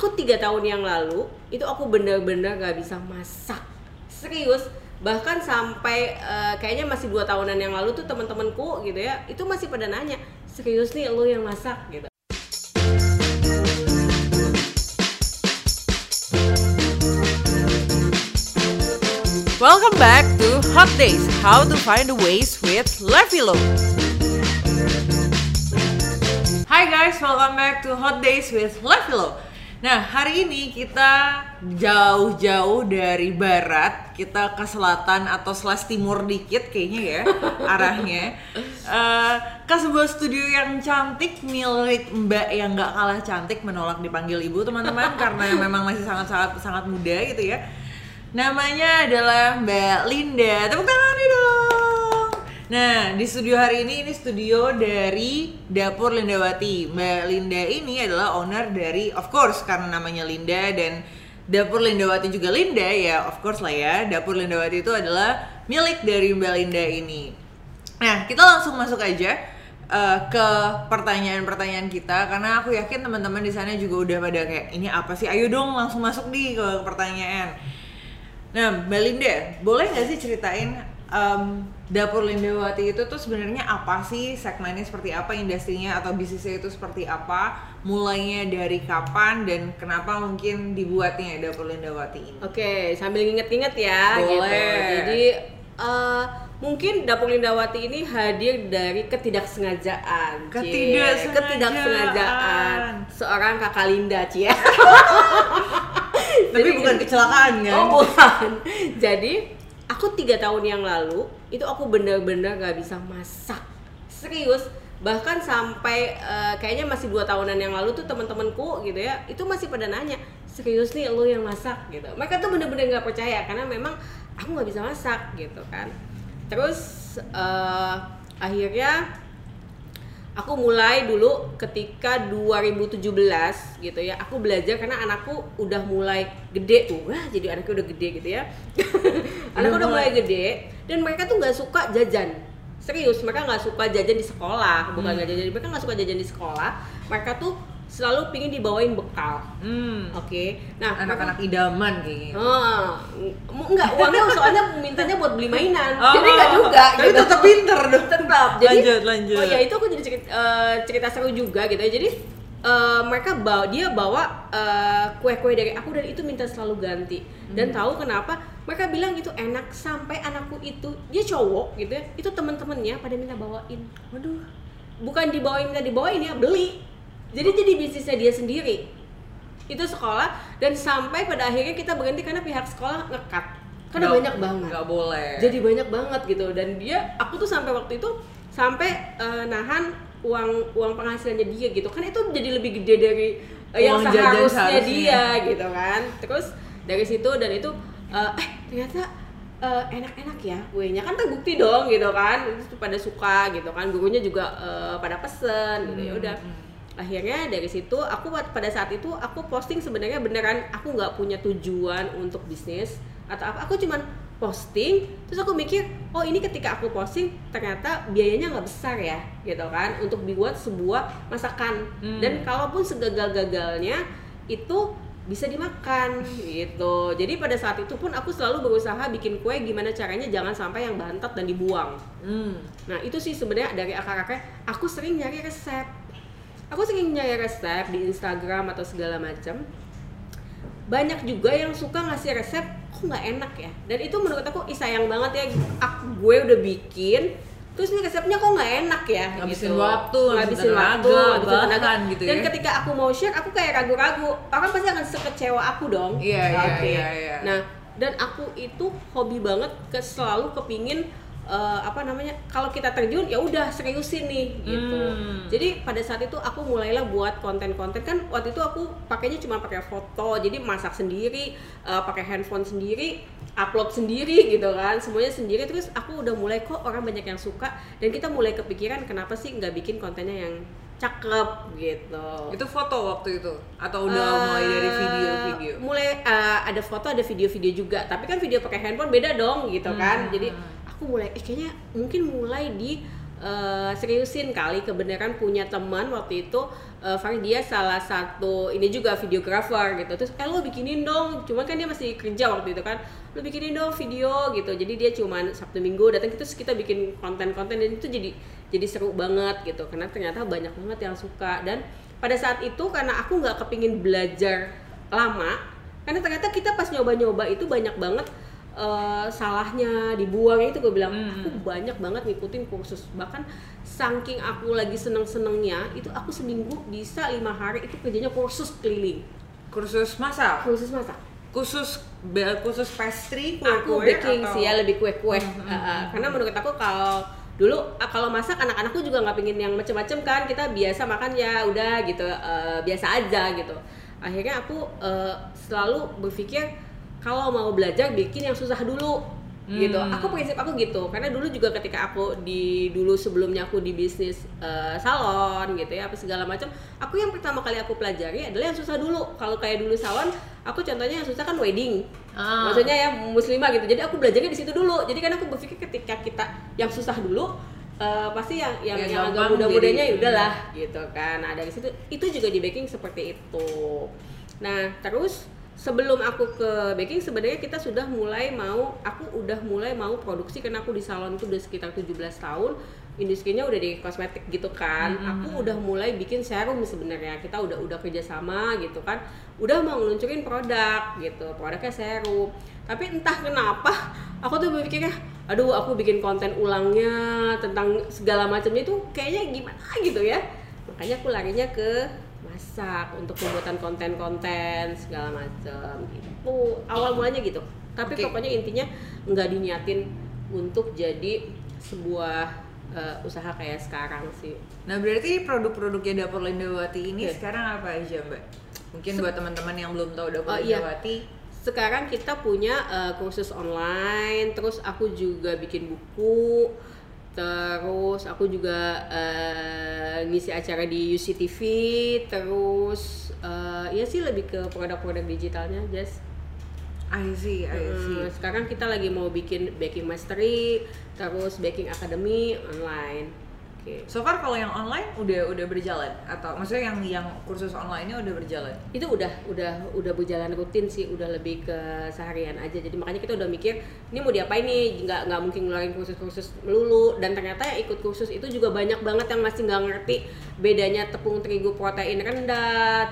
aku tiga tahun yang lalu itu aku bener-bener gak bisa masak serius bahkan sampai uh, kayaknya masih dua tahunan yang lalu tuh teman-temanku gitu ya itu masih pada nanya serius nih lo yang masak gitu Welcome back to Hot Days, How to Find the Ways with Levilo. Hai guys, welcome back to Hot Days with Levilo. Nah, hari ini kita jauh-jauh dari barat, kita ke selatan atau slash timur dikit kayaknya ya arahnya. Uh, ke sebuah studio yang cantik milik Mbak yang nggak kalah cantik menolak dipanggil ibu teman-teman karena memang masih sangat-sangat sangat muda gitu ya. Namanya adalah Mbak Linda. Tepuk tangan dong. Nah, di studio hari ini ini studio dari Dapur Lindawati. Mbak Linda ini adalah owner dari of course karena namanya Linda dan Dapur Lindawati juga Linda ya, of course lah ya. Dapur Lindawati itu adalah milik dari Mbak Linda ini. Nah, kita langsung masuk aja uh, ke pertanyaan-pertanyaan kita karena aku yakin teman-teman di sana juga udah pada kayak ini apa sih? Ayo dong langsung masuk nih ke pertanyaan. Nah, Mbak Linda, boleh nggak sih ceritain um, dapur Lindawati itu tuh sebenarnya apa sih segmennya seperti apa industrinya atau bisnisnya itu seperti apa mulainya dari kapan dan kenapa mungkin dibuatnya dapur Lindawati ini? Oke, sambil nginget-nginget ya. Boleh. Gitu. Jadi uh, mungkin dapur Lindawati ini hadir dari ketidaksengajaan. Ketidaksengajaan. Ketidaksengajaan seorang kakak Linda, Cie. Tapi bukan kecelakaan kan? Oh bukan. Jadi aku tiga tahun yang lalu itu aku bener-bener gak bisa masak. Serius. Bahkan sampai uh, kayaknya masih dua tahunan yang lalu tuh teman-temanku gitu ya itu masih pada nanya serius nih lo yang masak gitu. Mereka tuh bener-bener gak percaya karena memang aku nggak bisa masak gitu kan. Terus uh, akhirnya aku mulai dulu ketika 2017 gitu ya. Aku belajar karena anakku udah mulai gede tuh. Wah jadi anakku udah gede gitu ya. Anakku udah mulai gede dan mereka tuh nggak suka jajan. Serius mereka nggak suka jajan di sekolah. Bukan nggak jajan mereka nggak suka jajan di sekolah. Mereka tuh selalu pingin dibawain bekal. Hmm. Oke. Nah, anak-anak idaman kayaknya. Oh, enggak uangnya soalnya mintanya buat beli mainan. Oh, jadi enggak juga tapi gitu. tetap pinter dong. Tetap. Jadi lanjut, lanjut. Oh ya itu aku jadi cerita, uh, cerita seru juga gitu ya. Jadi uh, mereka bawa dia bawa kue kue-kue dari aku dan itu minta selalu ganti. Dan hmm. tahu kenapa? Mereka bilang itu enak sampai anakku itu dia cowok gitu ya. Itu teman-temannya pada minta bawain. Waduh. Bukan dibawain minta dibawain ya, beli jadi jadi bisnisnya dia sendiri. Itu sekolah dan sampai pada akhirnya kita berhenti karena pihak sekolah ngekat. Karena gak, banyak banget. nggak boleh. Jadi banyak banget gitu. Dan dia aku tuh sampai waktu itu sampai uh, nahan uang uang penghasilannya dia gitu. Kan itu jadi lebih gede dari uh, yang seharusnya dia gitu kan. Terus dari situ dan itu uh, eh ternyata uh, enak-enak ya kuenya. Kan terbukti dong gitu kan. Itu pada suka gitu kan. Gurunya juga uh, pada pesen gitu. Ya udah. hmm akhirnya dari situ aku pada saat itu aku posting sebenarnya beneran aku nggak punya tujuan untuk bisnis. Atau apa aku cuman posting terus aku mikir oh ini ketika aku posting ternyata biayanya nggak besar ya gitu kan untuk dibuat sebuah masakan. Hmm. dan kalaupun segagal-gagalnya itu bisa dimakan gitu. Jadi pada saat itu pun aku selalu berusaha bikin kue gimana caranya jangan sampai yang bantat dan dibuang. Hmm. nah itu sih sebenarnya dari akar-akarnya aku sering nyari resep aku sering nyari resep di Instagram atau segala macam banyak juga yang suka ngasih resep kok nggak enak ya? Dan itu menurut aku ih sayang banget ya aku gue udah bikin terus nih resepnya kok nggak enak ya? Ngabisin gitu. waktu ngabisin waktu ngabisin tenaga. gitu dan ya? ketika aku mau share aku kayak ragu-ragu. Orang pasti akan sekecewa aku dong. Iya iya iya, iya. Nah dan aku itu hobi banget ke selalu kepingin uh, apa namanya kalau kita terjun ya udah seriusin nih gitu hmm. jadi pada saat itu aku mulailah buat konten-konten kan waktu itu aku pakainya cuma pakai foto jadi masak sendiri uh, pakai handphone sendiri upload sendiri gitu kan semuanya sendiri terus aku udah mulai kok orang banyak yang suka dan kita mulai kepikiran kenapa sih nggak bikin kontennya yang cakep gitu. Itu foto waktu itu atau udah uh, mulai dari video-video? Mulai uh, ada foto ada video-video juga, tapi kan video pakai handphone beda dong gitu kan. hmm. kan. Jadi aku mulai eh kayaknya mungkin mulai di uh, seriusin kali kebenaran punya teman waktu itu uh, Fari dia salah satu ini juga videografer gitu. Terus eh lo bikinin dong. Cuman kan dia masih kerja waktu itu kan. Lo bikinin dong video gitu. Jadi dia cuman sabtu minggu datang terus kita bikin konten-konten dan itu jadi jadi seru banget gitu. Karena ternyata banyak banget yang suka. Dan pada saat itu karena aku nggak kepingin belajar lama karena ternyata kita pas nyoba-nyoba itu banyak banget uh, salahnya dibuang. Itu gue bilang hmm. aku banyak banget ngikutin kursus. Bahkan saking aku lagi seneng senengnya itu aku seminggu bisa lima hari itu kerjanya kursus keliling. Kursus masak? Kursus masak. Khusus khusus pastry kue aku baking atau? sih ya lebih kue kue hmm, uh, uh, karena menurut aku kalau dulu kalau masak anak-anakku juga nggak pingin yang macem-macem kan kita biasa makan ya udah gitu uh, biasa aja gitu. Akhirnya aku uh, selalu berpikir kalau mau belajar bikin yang susah dulu. Gitu. hmm. gitu aku prinsip aku gitu. Karena dulu juga ketika aku di dulu sebelumnya aku di bisnis uh, salon gitu ya apa segala macam aku yang pertama kali aku pelajari adalah yang susah dulu. Kalau kayak dulu salon aku contohnya yang susah kan wedding. Ah. maksudnya ya muslimah gitu. Jadi aku belajarnya di situ dulu. Jadi kan aku berpikir ketika kita yang susah dulu uh, pasti yang yang, ya, yang agak muda-mudanya ya udahlah gitu kan. Nah dari situ itu juga di baking seperti itu. Nah terus sebelum aku ke baking sebenarnya kita sudah mulai mau aku udah mulai mau produksi karena aku di salon itu udah sekitar 17 tahun industrinya udah di kosmetik gitu kan. Mm -hmm. aku udah mulai bikin serum sebenarnya kita udah udah kerjasama gitu kan. Udah mau ngeluncurin produk gitu produknya serum. Tapi entah kenapa aku tuh berpikirnya aduh aku bikin konten ulangnya tentang segala macamnya itu kayaknya gimana gitu ya. Makanya aku larinya ke masak untuk pembuatan konten-konten segala macam gitu awal mulanya gitu tapi okay. pokoknya intinya nggak dinyatin untuk jadi sebuah uh, usaha kayak sekarang sih nah berarti produk-produknya dapur Lindawati ini yeah. sekarang apa aja mbak mungkin Se buat teman-teman yang belum tahu dapur oh. Lindawati iya sekarang kita punya uh, kursus online terus aku juga bikin buku terus aku juga uh, ngisi acara di UCTV terus uh, ya sih lebih ke produk-produk digitalnya Jess. I see, I see. Hmm, sekarang kita lagi mau bikin baking mastery, terus baking academy online Okay. So far kalau yang online udah udah berjalan atau maksudnya yang yang kursus online-nya udah berjalan? Itu udah udah udah berjalan rutin sih, udah lebih ke seharian aja. Jadi makanya kita udah mikir ini mau diapain nih? Nggak nggak mungkin ngeluarin kursus-kursus melulu. Dan ternyata yang ikut kursus itu juga banyak banget yang masih nggak ngerti bedanya tepung terigu protein rendah.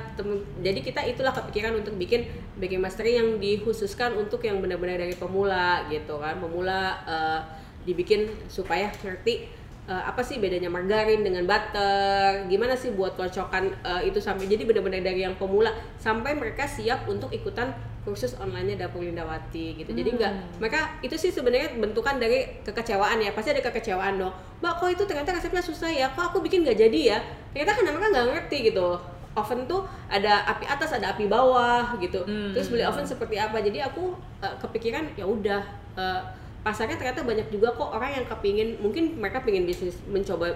Jadi kita itulah kepikiran untuk bikin baking mastery yang dikhususkan untuk yang benar-benar dari pemula gitu kan, pemula uh, dibikin supaya ngerti uh, apa sih bedanya margarin dengan butter? Gimana sih buat kocokan uh, itu sampai jadi benar-benar dari yang pemula sampai mereka siap untuk ikutan kursus online-nya dapur Lindawati gitu. Jadi enggak hmm. mereka itu sih sebenarnya bentukan dari kekecewaan ya pasti ada kekecewaan dong. Mbak kok itu ternyata resepnya susah ya? Kok aku bikin nggak jadi ya? Ternyata kan mereka nggak ngerti gitu. Oven tuh ada api atas ada api bawah gitu. Hmm. terus beli oven seperti apa? Jadi aku uh, kepikiran ya udah uh, pasarnya ternyata banyak juga kok orang yang kepingin mungkin mereka pingin bisnis mencoba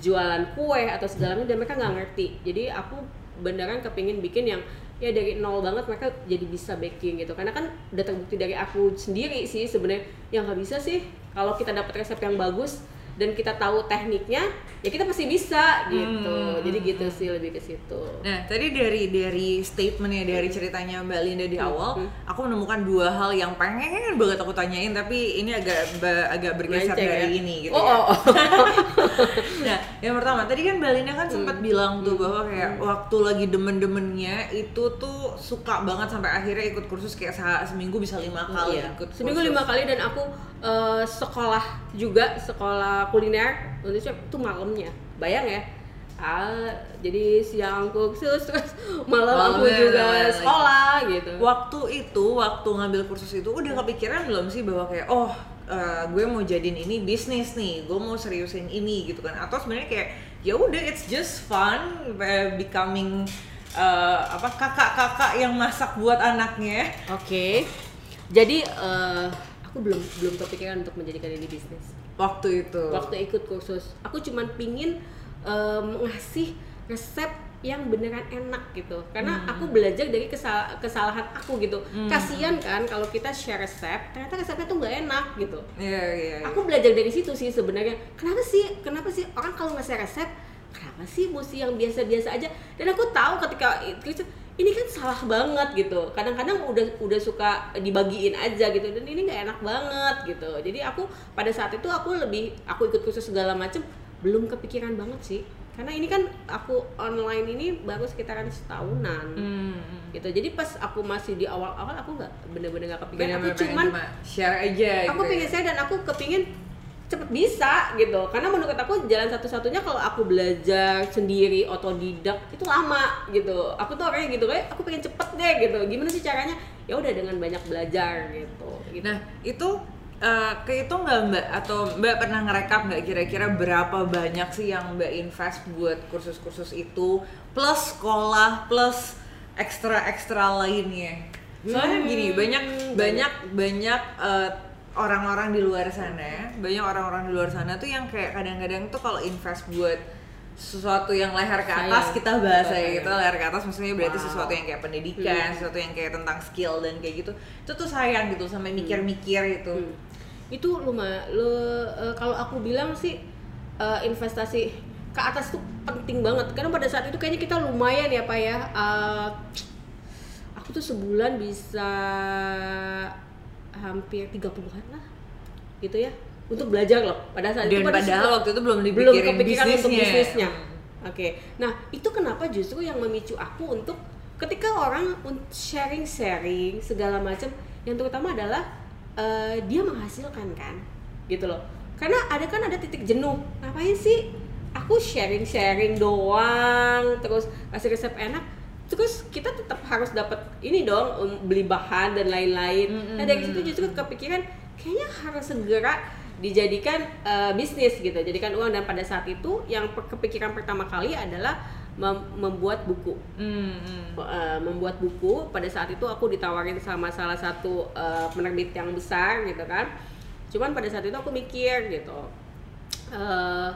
jualan kue atau segala macam dan mereka nggak ngerti. Jadi aku beneran kepingin bikin yang ya dari nol banget mereka jadi bisa baking gitu. Karena kan udah terbukti dari aku sendiri sih sebenarnya. Yang nggak bisa sih kalau kita dapat resep yang bagus dan kita tahu tekniknya ya kita pasti bisa gitu hmm. jadi gitu sih lebih ke situ nah tadi dari dari statementnya dari ceritanya mbak Linda di awal hmm. aku menemukan dua hal yang pengen banget aku tanyain tapi ini agak agak bergeser dari ya? ini gitu oh, ya oh, oh. nah yang pertama tadi kan mbak Linda kan sempat hmm. bilang tuh hmm. bahwa kayak hmm. waktu lagi demen-demennya itu tuh suka banget sampai akhirnya ikut kursus kayak seminggu bisa lima kali iya. ikut seminggu lima kali dan aku uh, sekolah juga sekolah kuliner Indonesia itu malamnya. Bayang ya. Ah jadi siang kursus terus malam aku juga sekolah gitu. Waktu itu waktu ngambil kursus itu udah kepikiran belum sih bahwa kayak oh uh, gue mau jadiin ini bisnis nih gue mau seriusin ini gitu kan. Atau sebenarnya kayak ya udah it's just fun uh, becoming uh, apa kakak-kakak yang masak buat anaknya. Oke. Okay. jadi uh, aku belum belum kepikiran untuk menjadikan ini bisnis waktu itu. Waktu ikut kursus. Aku cuman pingin um, ngasih resep yang beneran enak gitu. Karena hmm. aku belajar dari kesal kesalahan aku gitu. Hmm. kasian kan kalau kita share resep ternyata resepnya tuh nggak enak gitu. Yeah, yeah, yeah. aku belajar dari situ sih sebenarnya. Kenapa sih kenapa sih orang kalau nggak share resep kenapa sih mesti yang biasa-biasa aja? Dan aku tahu ketika itu ini kan salah banget gitu. Kadang-kadang udah udah suka dibagiin aja gitu. Dan ini nggak enak banget gitu. Jadi aku pada saat itu aku lebih aku ikut kursus segala macem belum kepikiran banget sih. Karena ini kan aku online ini baru sekitaran setahunan hmm. gitu. Jadi pas aku masih di awal-awal aku nggak bener-bener nggak kepikiran. Bener aku cuman cuma share aja aku gitu pengen ya. share dan aku kepingin cepet bisa gitu. Karena menurut aku jalan satu-satunya kalau aku belajar sendiri otodidak itu lama gitu. Aku tuh orangnya gitu kayak aku pengen cepet deh gitu. Gimana sih caranya? Ya udah dengan banyak belajar gitu, gitu. nah itu Uh, itu nggak mbak? Atau mbak pernah ngerekap nggak kira-kira berapa banyak sih yang mbak invest buat kursus-kursus itu plus sekolah plus ekstra-ekstra lainnya? Soalnya hmm. gini banyak. banyak banyak uh, orang-orang di luar sana banyak orang-orang di luar sana tuh yang kayak kadang-kadang tuh kalau invest buat sesuatu yang leher ke atas Sayang. kita bahasa ya gitu leher ke atas maksudnya berarti wow. sesuatu yang kayak pendidikan hmm. sesuatu yang kayak tentang skill dan kayak gitu itu tuh sayang gitu sampai mikir-mikir itu hmm itu lumayan lo uh, kalau aku bilang sih uh, investasi ke atas tuh penting banget karena pada saat itu kayaknya kita lumayan ya pak ya uh, aku tuh sebulan bisa hampir 30-an lah gitu ya untuk belajar loh pada saat Dan itu padahal waktu itu belum belum kepikiran bisnisnya. untuk bisnisnya oke okay. nah itu kenapa justru yang memicu aku untuk ketika orang sharing sharing segala macam yang terutama adalah uh, dia menghasilkan kan gitu loh karena ada kan ada titik jenuh ngapain sih aku sharing sharing doang terus kasih resep enak terus kita tetap harus dapat ini dong um, beli bahan dan lain-lain. Mm -hmm. nah dari situ justru kepikiran kayaknya harus segera dijadikan uh, bisnis gitu. Jadikan uang dan pada saat itu yang kepikiran pertama kali adalah mem membuat buku. Mm-hmm. uh, membuat buku. Pada saat itu aku ditawarin sama salah satu uh, penerbit yang besar gitu kan. Cuman pada saat itu aku mikir gitu uh,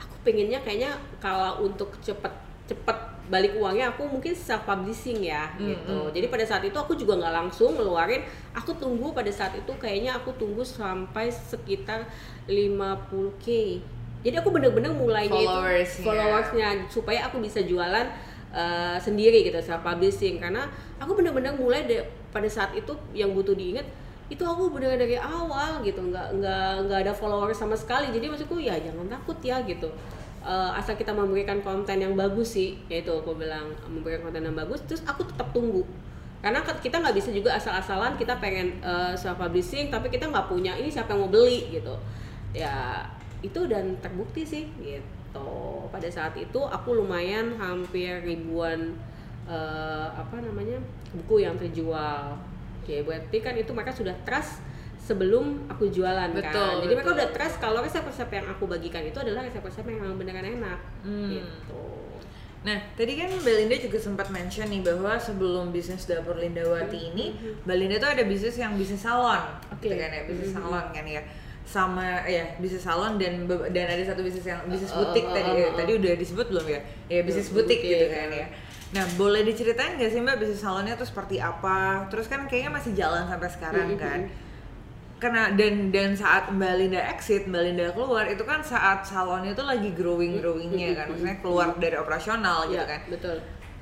aku pengennya kayaknya kalau untuk cepet cepet balik uangnya aku mungkin self publishing ya mm-hmm. gitu. Jadi pada saat itu aku juga nggak langsung ngeluarin. Aku tunggu pada saat itu kayaknya aku tunggu sampai sekitar 50k jadi aku bener-bener mulainya Followers, itu followersnya. supaya aku bisa jualan uh, sendiri gitu self publishing karena aku bener-bener mulai de, pada saat itu yang butuh diingat itu aku bener dari awal gitu. Nggak nggak nggak ada followers sama sekali. Jadi maksudku ya jangan takut ya gitu uh, asal kita memberikan konten yang bagus sih yaitu aku bilang memberikan konten yang bagus terus aku tetap tunggu. Karena kita nggak bisa juga asal-asalan kita pengen uh, self publishing tapi kita nggak punya ini siapa yang mau beli gitu. Ya itu dan terbukti sih gitu. Pada saat itu aku lumayan hampir ribuan uh, apa namanya buku yang terjual. Oke, berarti kan itu mereka sudah trust sebelum aku jualan kan. betul, kan. Jadi betul. mereka udah trust kalau resep-resep yang aku bagikan itu adalah resep-resep yang memang beneran enak. Hmm. Gitu. Nah, tadi kan Belinda juga sempat mention nih bahwa sebelum bisnis dapur Lindawati hmm. ini, mm Belinda tuh ada bisnis yang bisnis salon, okay. gitu kan ya, bisnis hmm. salon kan ya sama ya bisnis salon dan dan ada satu bisnis yang bisnis butik uh, uh, tadi uh, uh, tadi udah disebut belum ya ya bisnis butik gitu kan ya nah boleh diceritain nggak sih mbak bisnis salonnya tuh seperti apa terus kan kayaknya masih jalan sampai sekarang kan karena dan dan saat mbak Linda exit mbak Linda keluar itu kan saat salonnya tuh lagi growing growingnya kan. Maksudnya keluar dari operasional gitu iya, kan. betul.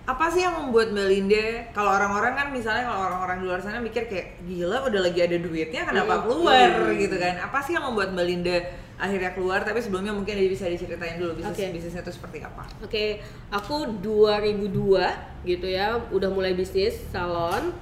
Apa sih yang membuat Melinda kalau orang-orang kan misalnya kalau orang-orang di luar sana mikir kayak gila udah lagi ada duitnya kenapa keluar? Hmm. gitu kan. Apa sih yang membuat Melinda akhirnya keluar? Tapi sebelumnya mungkin bisa diceritain dulu bisnis okay. bisnisnya itu seperti apa. Oke okay. aku 2002 gitu ya udah mulai bisnis salon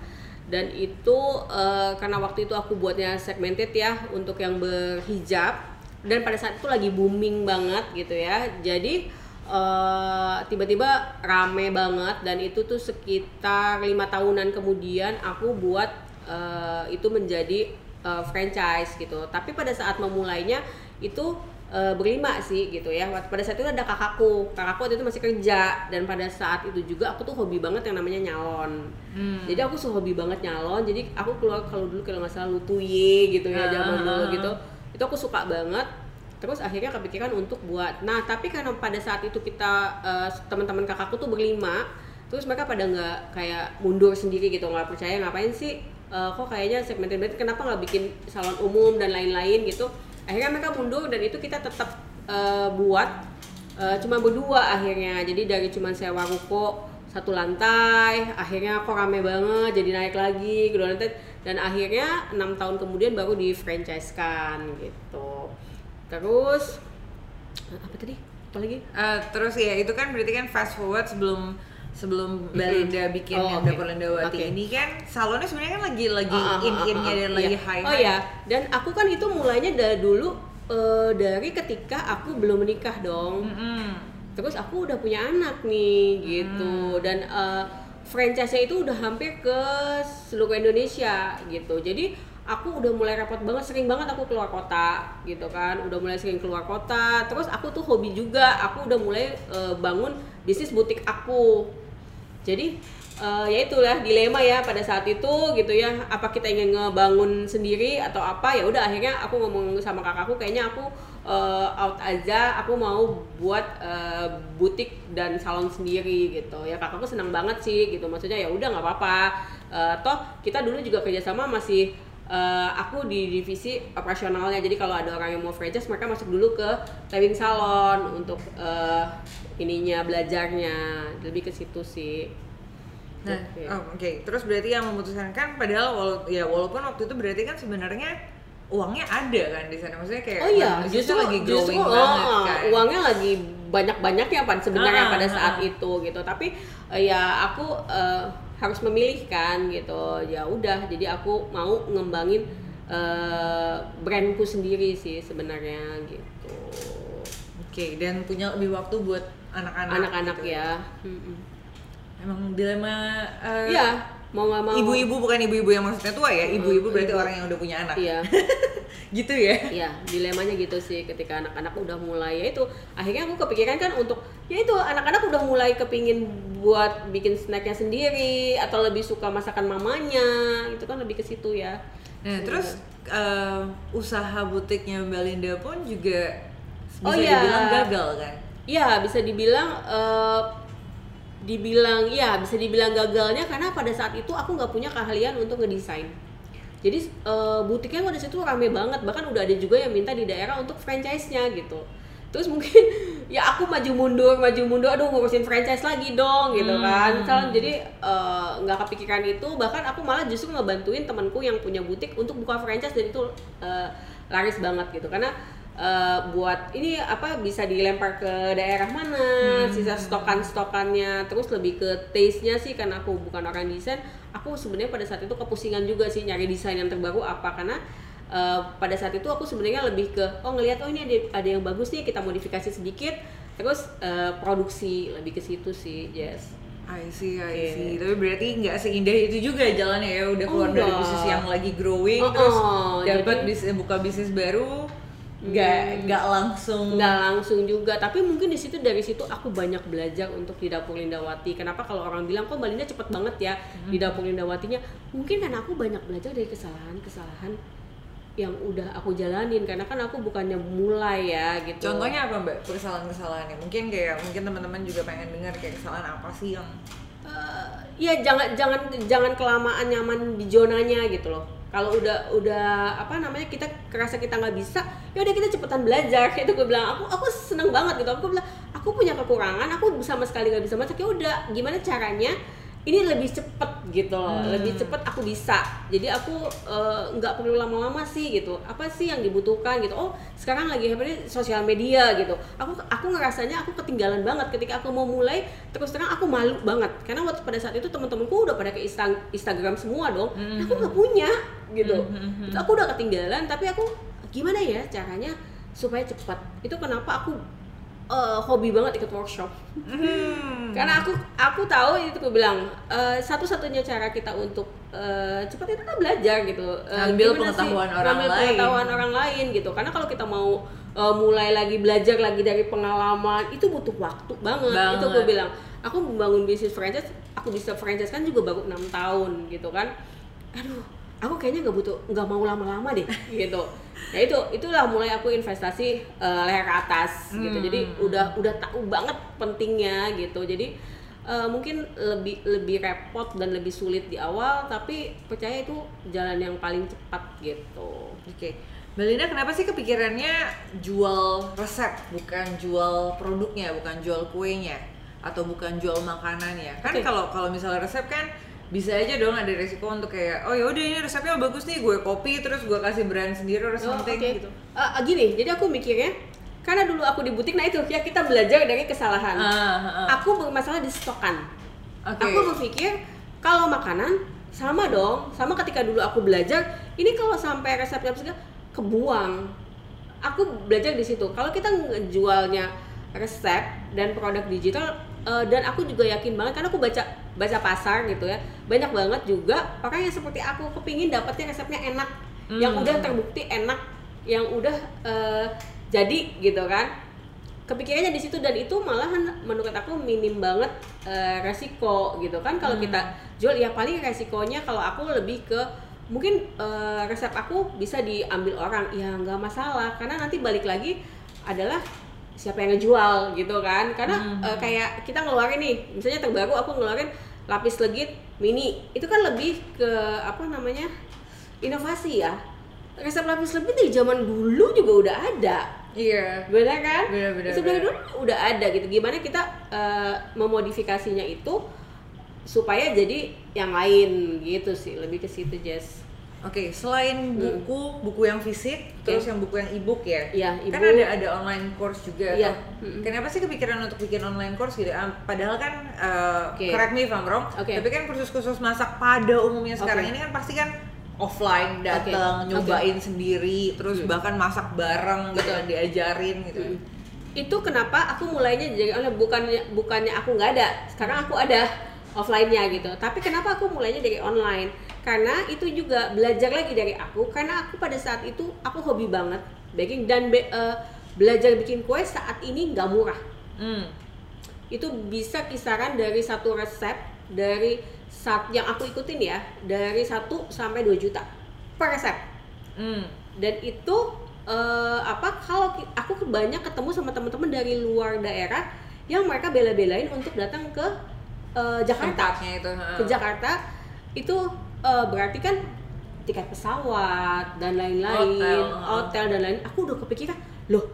dan itu uh, karena waktu itu aku buatnya segmented ya untuk yang berhijab. Dan pada saat itu lagi booming banget gitu ya. Jadi eh, tiba-tiba rame banget. Dan itu tuh sekitar lima tahunan kemudian aku buat uh, itu menjadi uh, franchise gitu. Tapi pada saat memulainya itu uh, berlima sih gitu ya. Pada saat itu ada kakakku. Kakakku waktu itu masih kerja. Dan pada saat itu juga aku tuh hobi banget yang namanya nyalon. Hmm. jadi aku suka hobi banget nyalon. Jadi aku keluar kalau dulu kalau nggak salah lutuye gitu ya zaman dulu gitu. Itu aku suka banget. Terus akhirnya kepikiran untuk buat. Nah tapi karena pada saat itu kita uh, teman-teman kakakku tuh berlima terus mereka pada nggak kayak mundur sendiri gitu nggak percaya ngapain sih uh, kok kayaknya segmented banget kenapa nggak bikin salon umum dan lain-lain? gitu akhirnya mereka mundur dan itu kita tetap uh, buat uh, cuma berdua akhirnya. Jadi dari cuma sewa ruko satu lantai akhirnya kok rame banget jadi naik lagi kedua lantai dan akhirnya enam tahun kemudian baru di franchise kan gitu. Terus apa tadi? Apa lagi? Uh, terus ya itu kan berarti kan fast forward sebelum sebelum Belinda bikin oh, yang okay. dapur Lendawati okay. ini kan salonnya sebenarnya kan lagi lagi uh, uh, in-innya uh, uh, dan uh, lagi high. Oh ya, dan aku kan itu mulainya dari dulu uh, dari ketika aku belum menikah dong. Mm -hmm. Terus aku udah punya anak nih gitu mm. dan uh, franchise-nya itu udah hampir ke seluruh Indonesia gitu. Jadi aku udah mulai repot banget sering banget aku keluar kota gitu kan udah mulai sering keluar kota terus aku tuh hobi juga aku udah mulai uh, bangun bisnis butik aku jadi uh, ya itulah dilema ya pada saat itu gitu ya. Apa kita ingin ngebangun sendiri atau apa? Ya udah akhirnya aku ngomong sama kakakku kayaknya aku uh, out aja. Aku mau buat uh, butik dan salon sendiri gitu. Ya kakakku senang banget sih gitu. Maksudnya ya udah nggak apa-apa. Uh, toh kita dulu juga kerjasama masih uh, aku di divisi operasionalnya jadi kalau ada orang yang mau franchise mereka masuk dulu ke tailing salon untuk uh, ininya belajarnya lebih ke situ sih nah okay. oh, oke okay. terus berarti yang memutuskan kan padahal wala ya walaupun waktu itu berarti kan sebenarnya uangnya ada kan di sana maksudnya kayak oh iya justru lagi growing justru, banget oh, kan uangnya lagi banyak banyaknya pan sebenarnya ah, pada saat ah. itu gitu tapi uh, ya aku uh, harus memilih kan gitu. Ya udah jadi aku mau ngembangin uh, brandku sendiri sih sebenarnya gitu. Oke okay, dan punya lebih waktu buat anak-anak anak-anak gitu. ya? emang dilema uh, ya mau nggak mau. ibu-ibu bukan ibu-ibu yang maksudnya tua ya? Ibu-ibu berarti ibu. orang yang udah punya anak. Iya. Gitu ya? Iya dilemanya gitu sih ketika anak-anak udah mulai. Ya itu akhirnya aku kepikiran kan untuk ya itu anak-anak udah mulai kepingin buat bikin snacknya sendiri atau lebih suka masakan mamanya itu kan lebih ke situ ya. Nah terus uh, usaha butiknya Mbak Linda pun juga bisa oh, iya. dibilang gagal kan? Iya bisa dibilang uh, dibilang ya bisa dibilang gagalnya karena pada saat itu aku nggak punya keahlian untuk ngedesain. Jadi uh, butiknya pada situ rame banget bahkan udah ada juga yang minta di daerah untuk franchise-nya gitu terus mungkin ya aku maju mundur maju mundur aduh ngurusin franchise lagi dong gitu hmm. kan Misalnya, jadi eh, nggak uh, kepikiran itu bahkan aku malah justru ngebantuin temanku yang punya butik untuk buka franchise dan itu uh, laris banget gitu karena uh, buat ini apa bisa dilempar ke daerah mana hmm. sisa stokan stokannya terus lebih ke taste nya sih karena aku bukan orang desain aku sebenarnya pada saat itu kepusingan juga sih nyari desain yang terbaru apa karena uh, pada saat itu aku sebenarnya lebih ke oh ngelihat oh ini ada ada yang bagus nih kita modifikasi sedikit terus uh, produksi lebih ke situ sih yes I see, I okay. see. Tapi berarti nggak seindah itu juga jalannya ya. Udah keluar oh, dari bisnis yang lagi growing, oh, terus oh, dapat bisnis buka bisnis baru, nggak hmm. nggak langsung nggak langsung juga tapi mungkin di situ dari situ aku banyak belajar untuk di dapur Lindawati kenapa kalau orang bilang kok Balinda cepet banget ya hmm. di dapur Lindawatinya mungkin karena aku banyak belajar dari kesalahan kesalahan yang udah aku jalanin karena kan aku bukannya mulai ya gitu. Contohnya apa mbak? Kesalahan kesalahannya mungkin kayak mungkin teman-teman juga pengen dengar kayak kesalahan apa sih yang uh, ya jangan jangan jangan kelamaan nyaman di zonanya gitu loh. Kalau udah udah apa namanya kita kerasa kita nggak bisa ya udah kita cepetan belajar itu gue bilang aku aku seneng banget gitu. Aku bilang aku punya kekurangan aku sama sekali nggak bisa masak. Ya udah gimana caranya ini lebih cepet gitu loh hmm. lebih cepet aku bisa. Jadi aku eh, nggak uh, perlu lama-lama sih gitu. Apa sih yang dibutuhkan gitu? Oh sekarang lagi apa sosial media gitu. Aku aku ngerasanya aku ketinggalan banget ketika aku mau mulai terus terang aku malu banget. Karena waktu pada saat itu teman-temanku udah pada ke Instagram semua dong. Hmm. aku nggak punya gitu. Hmm. aku udah ketinggalan tapi aku gimana ya caranya supaya cepat? Itu kenapa aku uh, hobi banget ikut workshop hmm. karena aku aku tahu itu aku bilang uh, satu-satunya cara kita untuk uh, cepat itu kan belajar gitu uh, ambil pengetahuan sih? orang ambil lain pengetahuan orang lain gitu karena kalau kita mau uh, mulai lagi belajar lagi dari pengalaman itu butuh waktu banget, banget. itu aku bilang aku membangun bisnis franchise aku bisa franchise kan juga baru enam tahun gitu kan aduh aku kayaknya nggak butuh nggak mau lama-lama deh gitu nah itu itulah mulai aku investasi uh, leher ke atas hmm. gitu jadi hmm. udah udah tahu banget pentingnya gitu jadi uh, mungkin lebih lebih repot dan lebih sulit di awal tapi percaya itu jalan yang paling cepat gitu oke okay. Belinda kenapa sih kepikirannya jual resep bukan jual produknya bukan jual kuenya atau bukan jual makanannya kan kalau okay. kalau misalnya resep kan bisa aja dong ada resiko untuk kayak oh ya udah ini resepnya bagus nih gue copy terus gue kasih brand sendiri atau oh, something okay. gitu. Uh, gini, jadi aku mikirnya karena dulu aku di butik, nah itu ya kita belajar dari kesalahan. Uh, uh, uh. Aku bermasalah di stokan. Okay. Aku berpikir kalau makanan sama dong, sama ketika dulu aku belajar, ini kalau sampai resepnya segala kebuang. Aku belajar di situ. Kalau kita ngejualnya resep dan produk digital, uh, dan aku juga yakin banget karena aku baca baca pasar gitu ya banyak banget juga orang yang seperti aku kepingin dapetnya resepnya enak hmm. yang udah terbukti enak yang udah uh, jadi gitu kan kepikirannya di situ dan itu malahan menurut aku minim banget uh, resiko gitu kan kalau hmm. kita jual ya paling resikonya kalau aku lebih ke mungkin uh, resep aku bisa diambil orang ya nggak masalah karena nanti balik lagi adalah siapa yang ngejual gitu kan. Karena hmm. uh, kayak kita ngeluarin nih misalnya terbaru aku ngeluarin lapis legit mini. Itu kan lebih ke apa namanya inovasi ya. Resep lapis legit dari zaman dulu juga udah ada. Iya. Benar kan? Benar benar dulu udah ada gitu. Gimana kita uh, memodifikasinya itu supaya jadi yang lain gitu sih. Lebih ke situ Jess Oke, okay, selain hmm. buku, hmm. buku yang fisik, okay. terus yang buku yang e-book ya. Iya, Kan ada ada online course juga. Iya. Hmm. Kenapa sih kepikiran untuk bikin online course gitu? Padahal kan uh, eh, okay. correct me if I'm wrong, okay. tapi kan kursus-kursus masak pada umumnya sekarang okay. ini kan pasti kan offline datang okay. nyobain okay. sendiri, terus hmm. bahkan masak bareng gitu kan diajarin gitu. Hmm. Itu kenapa aku mulainya jadi oleh bukannya bukannya aku nggak ada, sekarang aku ada offline-nya gitu. Tapi kenapa aku mulainya dari online? Karena itu juga belajar lagi dari aku. Karena aku pada saat itu aku hobi banget baking dan be, uh, belajar bikin kue saat ini nggak murah. Hmm. itu bisa kisaran dari satu resep dari saat yang aku ikutin ya dari 1 sampai 2 juta per resep. Hmm. dan itu uh, apa kalau aku banyak ketemu sama teman-teman dari luar daerah yang mereka bela-belain untuk datang ke uh, Jakarta. Itu, ke Jakarta. Itu uh, berarti kan tiket pesawat dan lain-lain, hotel. hotel dan lain. Aku udah kepikiran, loh,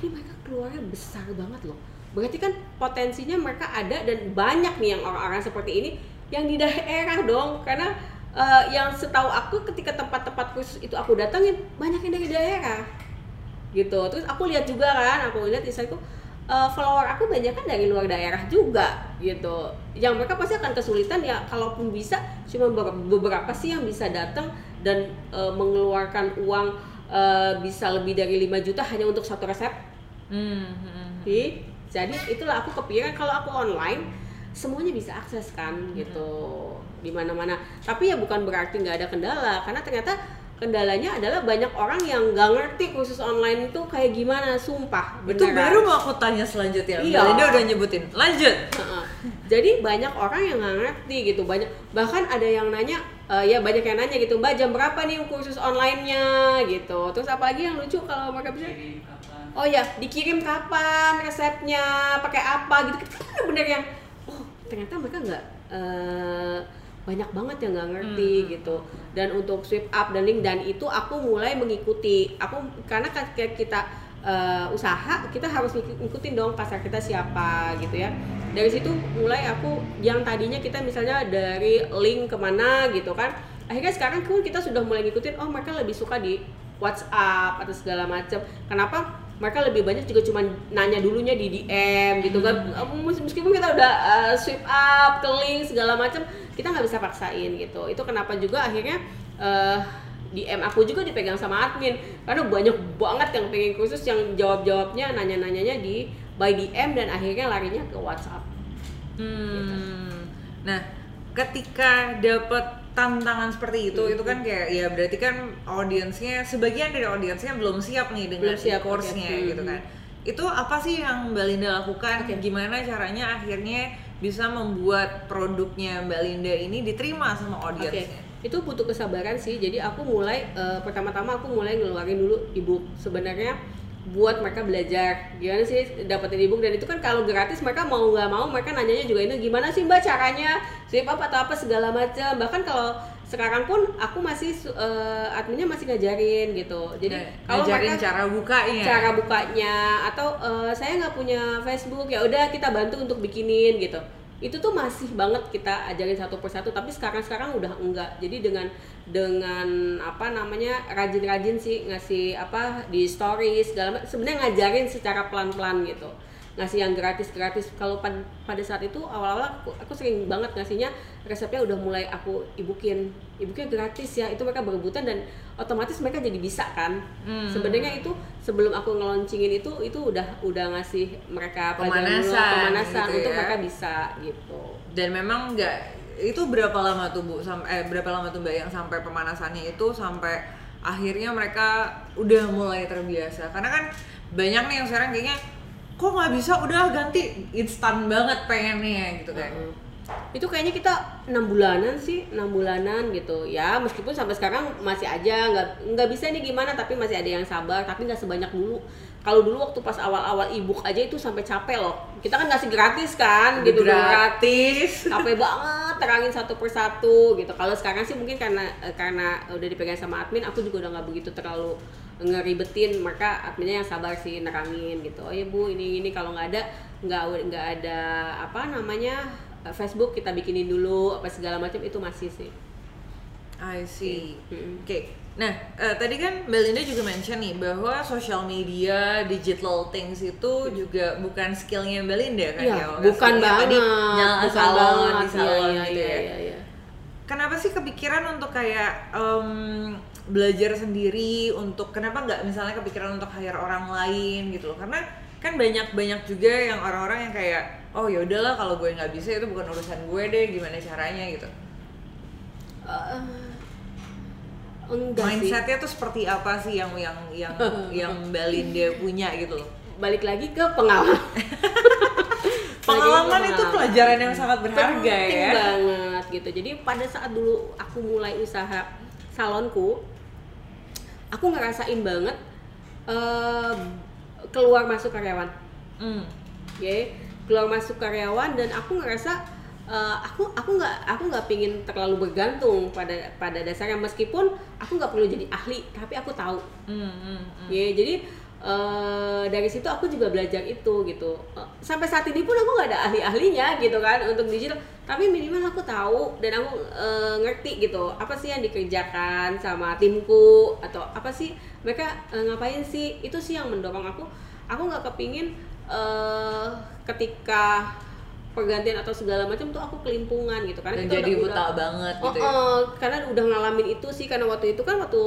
ini mereka keluarnya besar banget loh. Berarti kan potensinya mereka ada dan banyak nih yang orang-orang seperti ini yang di daerah dong, karena uh, yang setahu aku ketika tempat-tempat khusus itu aku datangin banyak yang dari daerah gitu terus aku lihat juga kan aku lihat Instagramku uh, follower aku banyak kan dari luar daerah juga gitu yang mereka pasti akan kesulitan ya kalaupun bisa cuma beberapa sih yang bisa datang dan uh, mengeluarkan uang uh, bisa lebih dari 5 juta hanya untuk satu resep hmm, hmm. jadi itulah aku kepikiran kalau aku online semuanya bisa akses kan gitu hmm. di mana-mana tapi ya bukan berarti nggak ada kendala karena ternyata kendalanya adalah banyak orang yang nggak ngerti khusus online itu kayak gimana sumpah beneran. itu baru mau aku tanya selanjutnya. Iya. dia udah nyebutin. Lanjut. Jadi banyak orang yang nggak ngerti gitu banyak bahkan ada yang nanya uh, ya banyak yang nanya gitu mbak jam berapa nih khusus onlinenya? gitu. Terus apalagi yang lucu kalau mereka bisa? Oh ya dikirim kapan resepnya pakai apa gitu. Kita kan bener yang oh ternyata mereka nggak uh, banyak banget yang nggak ngerti hmm. gitu dan untuk sweep up dan link dan itu aku mulai mengikuti. Aku karena ketika kita uh, usaha kita harus ngikutin dong pasar kita siapa gitu ya. Dari situ mulai aku yang tadinya kita misalnya dari link ke mana gitu kan. Akhirnya sekarang kita sudah mulai ngikutin oh mereka lebih suka di WhatsApp atau segala macam. Kenapa mereka lebih banyak juga cuma nanya dulunya di DM gitu kan meskipun kita udah uh, sweep up ke link segala macam kita nggak bisa paksain gitu itu kenapa juga akhirnya uh, DM aku juga dipegang sama admin karena banyak banget yang pengen khusus yang jawab jawabnya nanya nanyanya di by DM dan akhirnya larinya ke WhatsApp hmm. gitu. nah ketika dapat tantangan seperti itu hmm. itu kan kayak ya berarti kan audiensnya sebagian dari audiensnya belum siap nih dengan siap, course-nya okay. gitu kan itu apa sih yang Mbak Linda lakukan okay. gimana caranya akhirnya bisa membuat produknya Mbak Linda ini diterima sama audiensnya? Okay. Itu butuh kesabaran sih. Jadi aku mulai uh, pertama-tama aku mulai ngeluarin dulu ebook. Sebenarnya buat mereka belajar. Gimana sih dapetin ebook? Dan itu kan kalau gratis mereka mau nggak mau mereka nanyanya juga ini gimana sih mbak caranya? Sih apa atau apa segala macam bahkan kalau sekarang pun aku masih uh, adminnya masih ngajarin gitu. Jadi nah, kalau mereka cara bukanya. cara bukanya atau uh, saya nggak punya Facebook ya udah kita bantu untuk bikinin gitu itu tuh masih banget kita ajarin satu persatu tapi sekarang sekarang udah enggak. Jadi dengan dengan apa namanya rajin-rajin sih ngasih apa di stories segala sebenarnya ngajarin secara pelan-pelan gitu ngasih yang gratis-gratis kalau pada, pada saat itu awal-awal aku, aku sering banget ngasihnya resepnya udah mulai aku ibukin. Ibukin gratis ya itu mereka berebutan dan otomatis mereka jadi bisa kan. Hmm. sebenarnya itu sebelum aku ngeloncingin itu itu udah udah ngasih mereka pemanasan, pemanasan gitu untuk ya. mereka bisa gitu. Dan memang nggak itu berapa lama tuh bu? Sampai eh, berapa lama tuh mbak yang sampai pemanasannya itu sampai akhirnya mereka udah mulai terbiasa? Karena kan banyak nih yang sekarang kayaknya kok nggak bisa? Udah ganti. Instan banget pengennya gitu kan. Uh itu kayaknya kita enam bulanan sih enam bulanan gitu. Ya meskipun sampai sekarang masih aja nggak nggak bisa nih gimana tapi masih ada yang sabar tapi nggak sebanyak dulu. Kalau dulu waktu pas awal-awal ebook aja itu sampai capek loh. Kita kan ngasih gratis kan gitu gratis. Capek banget terangin satu persatu gitu. Kalau sekarang sih mungkin karena eh, karena udah dipegang sama admin aku juga udah nggak begitu terlalu ngeribetin maka adminnya yang sabar sih nerangin gitu oh ya bu ini ini kalau nggak ada nggak nggak ada apa namanya eh, Facebook kita bikinin dulu apa segala macam itu masih sih I see oke okay. okay. nah uh, tadi kan Belinda juga mention nih bahwa social media digital things itu juga bukan skillnya Belinda kan ya, ya bukan banget nyala bukan salon banget. di salon ya, gitu ya, ya, ya, ya. kenapa sih kepikiran untuk kayak um, belajar sendiri untuk kenapa nggak misalnya kepikiran untuk hire orang lain gitu loh. Karena kan banyak banyak juga yang orang-orang yang kayak oh ya udahlah kalau gue nggak bisa itu bukan urusan gue deh gimana caranya gitu. Uh, mindsetnya tuh seperti apa sih yang yang yang yang Belinda punya gitu loh. Balik lagi ke pengalaman. Pengalaman itu pelajaran yang sangat berharga Penting ya banget gitu. Jadi pada saat dulu aku mulai usaha salonku aku ngerasain banget uh, keluar masuk karyawan mm. ya yeah, keluar masuk karyawan dan aku ngerasa uh, aku aku nggak aku nggak pingin terlalu bergantung pada pada dasarnya meskipun aku nggak perlu jadi ahli tapi aku tahu mm, mm, mm. ya yeah, jadi uh, dari situ aku juga belajar itu gitu. Uh, sampai saat ini pun aku nggak ada ahli-ahlinya gitu kan untuk digital. Tapi minimal aku tahu dan aku uh, ngerti gitu. Apa sih yang dikerjakan sama timku? Atau apa sih mereka uh, ngapain sih? Itu sih yang mendorong aku. Aku nggak kepingin uh, ketika pergantian atau segala macam tuh aku kelimpungan gitu. Karena kita jadi buta udah, banget gitu oh, ya? uh, karena udah ngalamin itu sih. Karena waktu itu kan waktu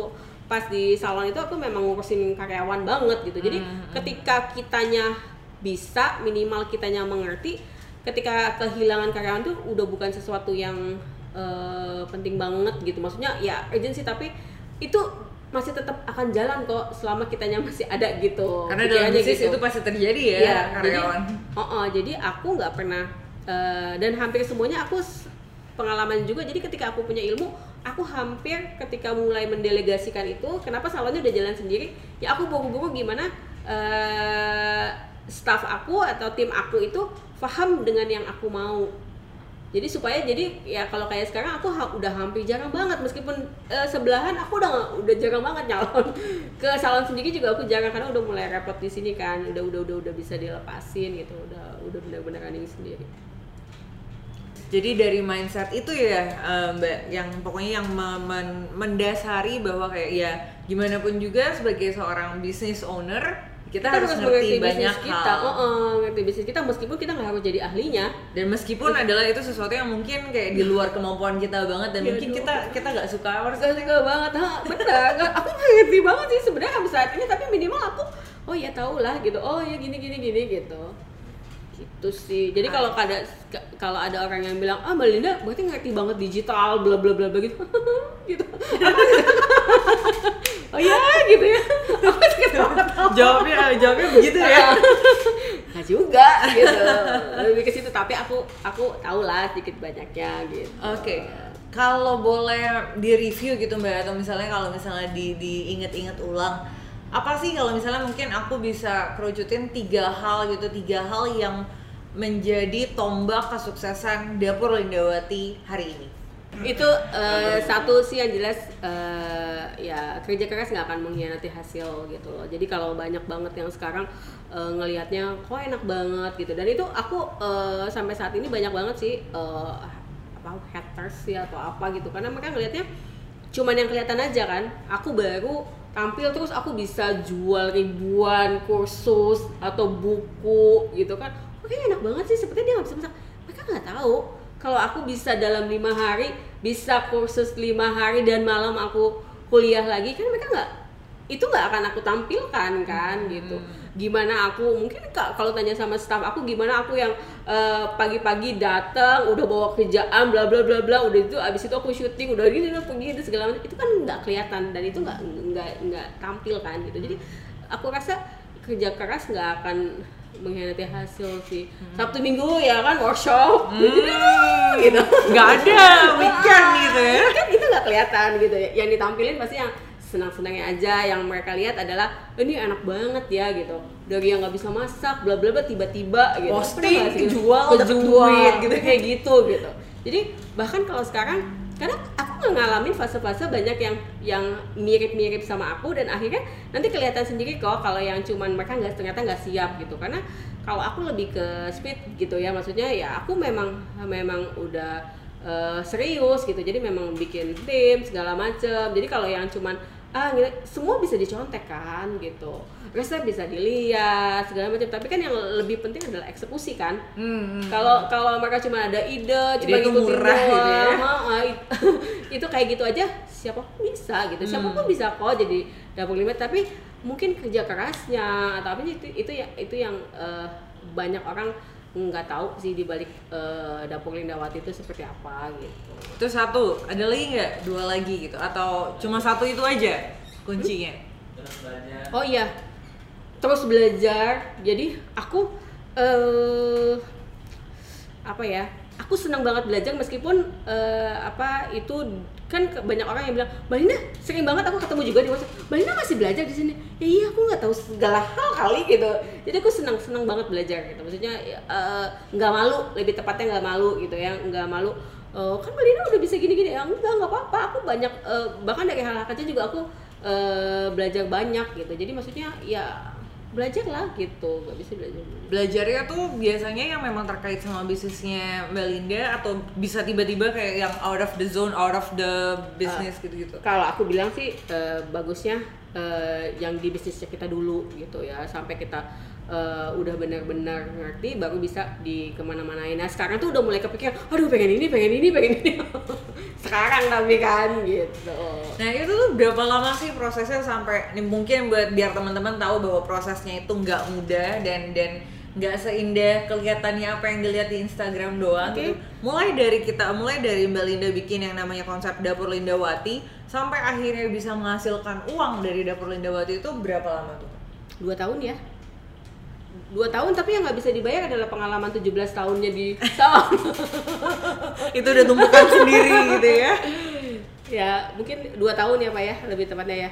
pas di salon itu aku memang ngurusin karyawan banget gitu jadi hmm, hmm. ketika kitanya bisa minimal kitanya mengerti ketika kehilangan karyawan tuh udah bukan sesuatu yang uh, penting banget gitu maksudnya ya urgency tapi itu masih tetap akan jalan kok selama kitanya masih ada gitu karena dalam bisnis gitu. itu pasti terjadi ya, ya karyawan jadi, oh, oh, jadi aku nggak pernah uh, dan hampir semuanya aku pengalaman juga jadi ketika aku punya ilmu aku hampir ketika mulai mendelegasikan itu kenapa salonnya udah jalan sendiri? Ya aku buru-buru gimana uh, staff aku atau tim aku itu paham dengan yang aku mau. Jadi supaya jadi ya kalau kayak sekarang aku ha udah hampir jarang banget meskipun uh, sebelahan aku udah udah jarang banget nyalon. Ke salon sendiri juga aku jarang karena udah mulai repot di sini kan udah udah udah udah bisa dilepasin gitu udah udah benar-benar ini sendiri jadi dari mindset itu ya uh, mbak yang pokoknya yang mendasari bahwa kayak ya gimana pun juga sebagai seorang business owner kita, kita harus ngerti banyak kita. hal. Oh, oh, ngerti bisnis kita meskipun kita nggak harus jadi ahlinya. Dan meskipun ya. adalah itu sesuatu yang mungkin kayak di luar kemampuan kita banget dan ya, mungkin kita kita nggak suka harus gak suka banget. Ha, benar. aku nggak ngerti banget sih sebenarnya saat ini tapi minimal aku oh ya tau lah gitu. Oh ya gini gini gini gitu itu sih. Jadi kalau ada kalau ada orang yang bilang ah mbak Linda berarti ngerti banget digital bla bla bla begitu. Gitu. Oh ya gitu ya. Jawabnya jawabnya begitu ya. Nggak juga gitu. Lebih ke situ tapi aku aku tahu lah sedikit banyaknya gitu. Oke okay. kalau boleh di review gitu mbak atau misalnya kalau misalnya di diinget-inget ulang apa sih kalau misalnya mungkin aku bisa kerucutin tiga hal gitu tiga hal yang menjadi tombak kesuksesan dapur Lindawati hari ini? Itu uh, satu sih yang jelas uh, ya kerja keras nggak akan mengkhianati hasil gitu loh. Jadi kalau banyak banget yang sekarang uh, ngelihatnya kok enak banget gitu. Dan itu aku uh, sampai saat ini banyak banget sih uh, apa haters ya atau apa gitu. Karena mereka ngelihatnya cuman yang kelihatan aja kan. Aku baru tampil terus aku bisa jual ribuan kursus atau buku gitu kan. Oke enak banget sih sepertinya dia nggak bisa masak. Mereka nggak tahu kalau aku bisa dalam lima hari bisa kursus lima hari dan malam aku kuliah lagi kan mereka nggak itu nggak akan aku tampilkan kan hmm. gitu gimana aku mungkin kalau tanya sama staff aku gimana aku yang uh, pagi-pagi datang udah bawa kerjaan bla bla bla bla udah itu abis itu aku syuting udah gini udah pergi itu segala macam itu kan nggak kelihatan dan itu nggak nggak nggak tampil kan gitu. Jadi aku rasa kerja keras nggak akan mengkhianati hasil sih. Hmm. Sabtu Minggu ya kan workshop. Hmm. gitu. Nggak ada weekend gitu ya. Kan itu nggak kelihatan gitu ya. Yang ditampilin pasti yang senang-senangnya aja. Yang mereka lihat adalah ini enak banget ya gitu. Dari yang nggak bisa masak bla bla bla tiba-tiba gitu. Posting kejual kejual gitu. kayak gitu gitu. Jadi bahkan kalau sekarang karena aku nggak ngalamin fase-fase banyak yang yang mirip-mirip sama aku dan akhirnya nanti kelihatan sendiri kok kalau yang cuman mereka nggak ternyata nggak siap gitu. Karena kalau aku lebih ke speed gitu ya. Maksudnya ya aku memang memang udah uh, serius gitu. Jadi memang bikin tim segala macem. Jadi kalau yang cuman ah gitu, semua bisa dicontek kan gitu resep bisa dilihat segala macam tapi kan yang lebih penting adalah eksekusi kan hmm, hmm. kalau hmm. kalau mereka cuma ada ide cuma itu murah gitu ya ah, itu kayak gitu aja siapa pun bisa gitu hmm. siapa pun bisa kok jadi dapur limit tapi mungkin kerja kerasnya atau apa itu itu ya itu yang uh, banyak orang nggak tahu sih di balik uh, dapur Lindawati itu seperti apa gitu. Itu satu, ada lagi nggak dua lagi gitu atau cuma satu itu aja kuncinya? Oh iya, terus belajar. Jadi aku uh, apa ya? Aku senang banget belajar meskipun uh, apa itu kan banyak orang yang bilang Mbak Linda sering banget aku ketemu juga di WhatsApp. Mbak masih belajar di sini? Ya iya aku nggak tahu segala hal kali gitu. Jadi aku senang senang banget belajar gitu. Maksudnya eh, nggak uh, malu lebih tepatnya nggak malu gitu ya nggak malu uh, kan Mbak udah bisa gini-gini. Ya enggak nggak apa-apa. Aku banyak uh, bahkan dari hal-hal kecil juga aku uh, belajar banyak gitu. Jadi maksudnya ya belajar lah gitu gak bisa belajar belajarnya tuh biasanya yang memang terkait sama bisnisnya Belinda atau bisa tiba-tiba kayak yang out of the zone out of the business uh, gitu-gitu? kalau aku bilang sih uh, bagusnya uh, yang di bisnisnya kita dulu gitu ya sampai kita uh, udah benar-benar ngerti baru bisa di ke mana-manain nah sekarang tuh udah mulai kepikiran aduh pengen ini pengen ini pengen ini sekarang tapi kan gitu nah itu tuh berapa lama sih prosesnya sampai ini mungkin buat biar teman-teman tahu bahwa prosesnya itu nggak mudah dan dan nggak seindah kelihatannya apa yang dilihat di Instagram doang okay. gitu. Mulai dari kita, mulai dari Mbak Linda bikin yang namanya konsep dapur Lindawati sampai akhirnya bisa menghasilkan uang dari dapur Lindawati itu berapa lama tuh? Dua tahun ya dua tahun tapi yang nggak bisa dibayar adalah pengalaman 17 tahunnya di itu udah tumpukan sendiri gitu ya? Ya mungkin dua tahun ya pak ya lebih tepatnya ya.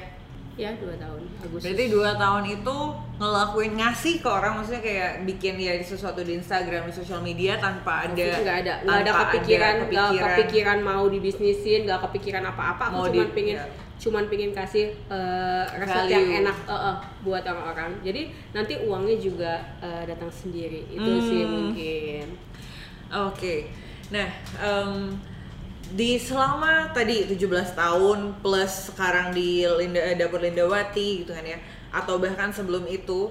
Ya dua tahun Agustus. berarti dua tahun itu ngelakuin ngasih ke orang maksudnya kayak bikin ya sesuatu di Instagram di sosial media tanpa ada nggak ada nggak ada kepikiran nggak kepikiran. mau dibisnisin nggak kepikiran apa-apa aku cuma pengen ya cuman pingin kasih uh, resep Value. yang enak uh, uh, buat orang-orang jadi nanti uangnya juga uh, datang sendiri itu hmm. sih mungkin oke okay. nah um, di selama tadi 17 tahun plus sekarang di Linda, dapur Lindawati gitu kan ya atau bahkan sebelum itu